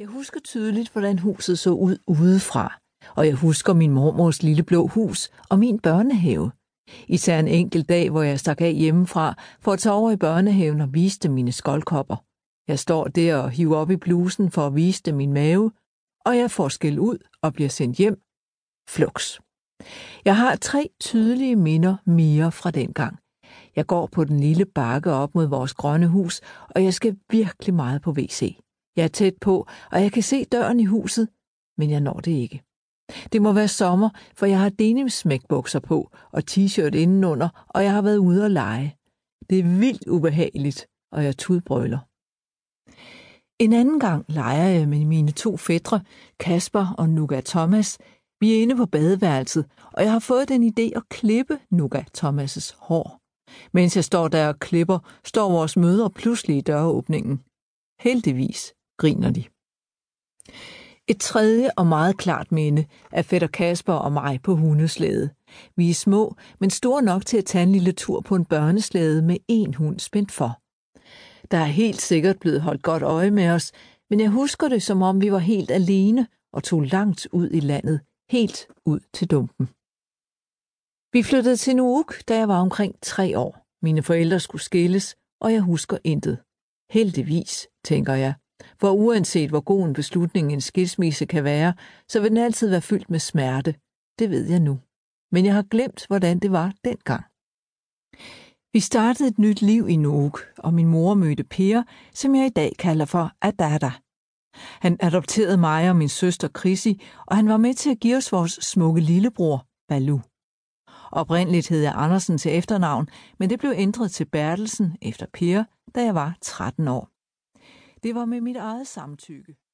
Jeg husker tydeligt, hvordan huset så ud udefra, og jeg husker min mormors lille blå hus og min børnehave. Især en enkelt dag, hvor jeg stak af hjemmefra for at tage over i børnehaven og viste mine skoldkopper. Jeg står der og hiver op i blusen for at vise dem min mave, og jeg får skæld ud og bliver sendt hjem. Flux. Jeg har tre tydelige minder mere fra dengang. Jeg går på den lille bakke op mod vores grønne hus, og jeg skal virkelig meget på WC. Jeg er tæt på, og jeg kan se døren i huset, men jeg når det ikke. Det må være sommer, for jeg har denim-smækbukser på og t-shirt indenunder, og jeg har været ude at lege. Det er vildt ubehageligt, og jeg tudbrøler. En anden gang leger jeg med mine to fætre, Kasper og Nuga Thomas. Vi er inde på badeværelset, og jeg har fået den idé at klippe Nuga Thomas' hår. Mens jeg står der og klipper, står vores møder pludselig i døråbningen. Heldigvis griner de. Et tredje og meget klart minde er fætter Kasper og mig på hundeslæde. Vi er små, men store nok til at tage en lille tur på en børneslæde med en hund spændt for. Der er helt sikkert blevet holdt godt øje med os, men jeg husker det, som om vi var helt alene og tog langt ud i landet, helt ud til dumpen. Vi flyttede til Nuuk, da jeg var omkring tre år. Mine forældre skulle skilles, og jeg husker intet. Heldigvis, tænker jeg. For uanset hvor god en beslutning en skilsmisse kan være, så vil den altid være fyldt med smerte. Det ved jeg nu. Men jeg har glemt, hvordan det var dengang. Vi startede et nyt liv i Nuuk, og min mor mødte Per, som jeg i dag kalder for Adada. Han adopterede mig og min søster Chrissy, og han var med til at give os vores smukke lillebror, Balu. Oprindeligt hed jeg Andersen til efternavn, men det blev ændret til Bertelsen efter Per, da jeg var 13 år. Det var med mit eget samtykke.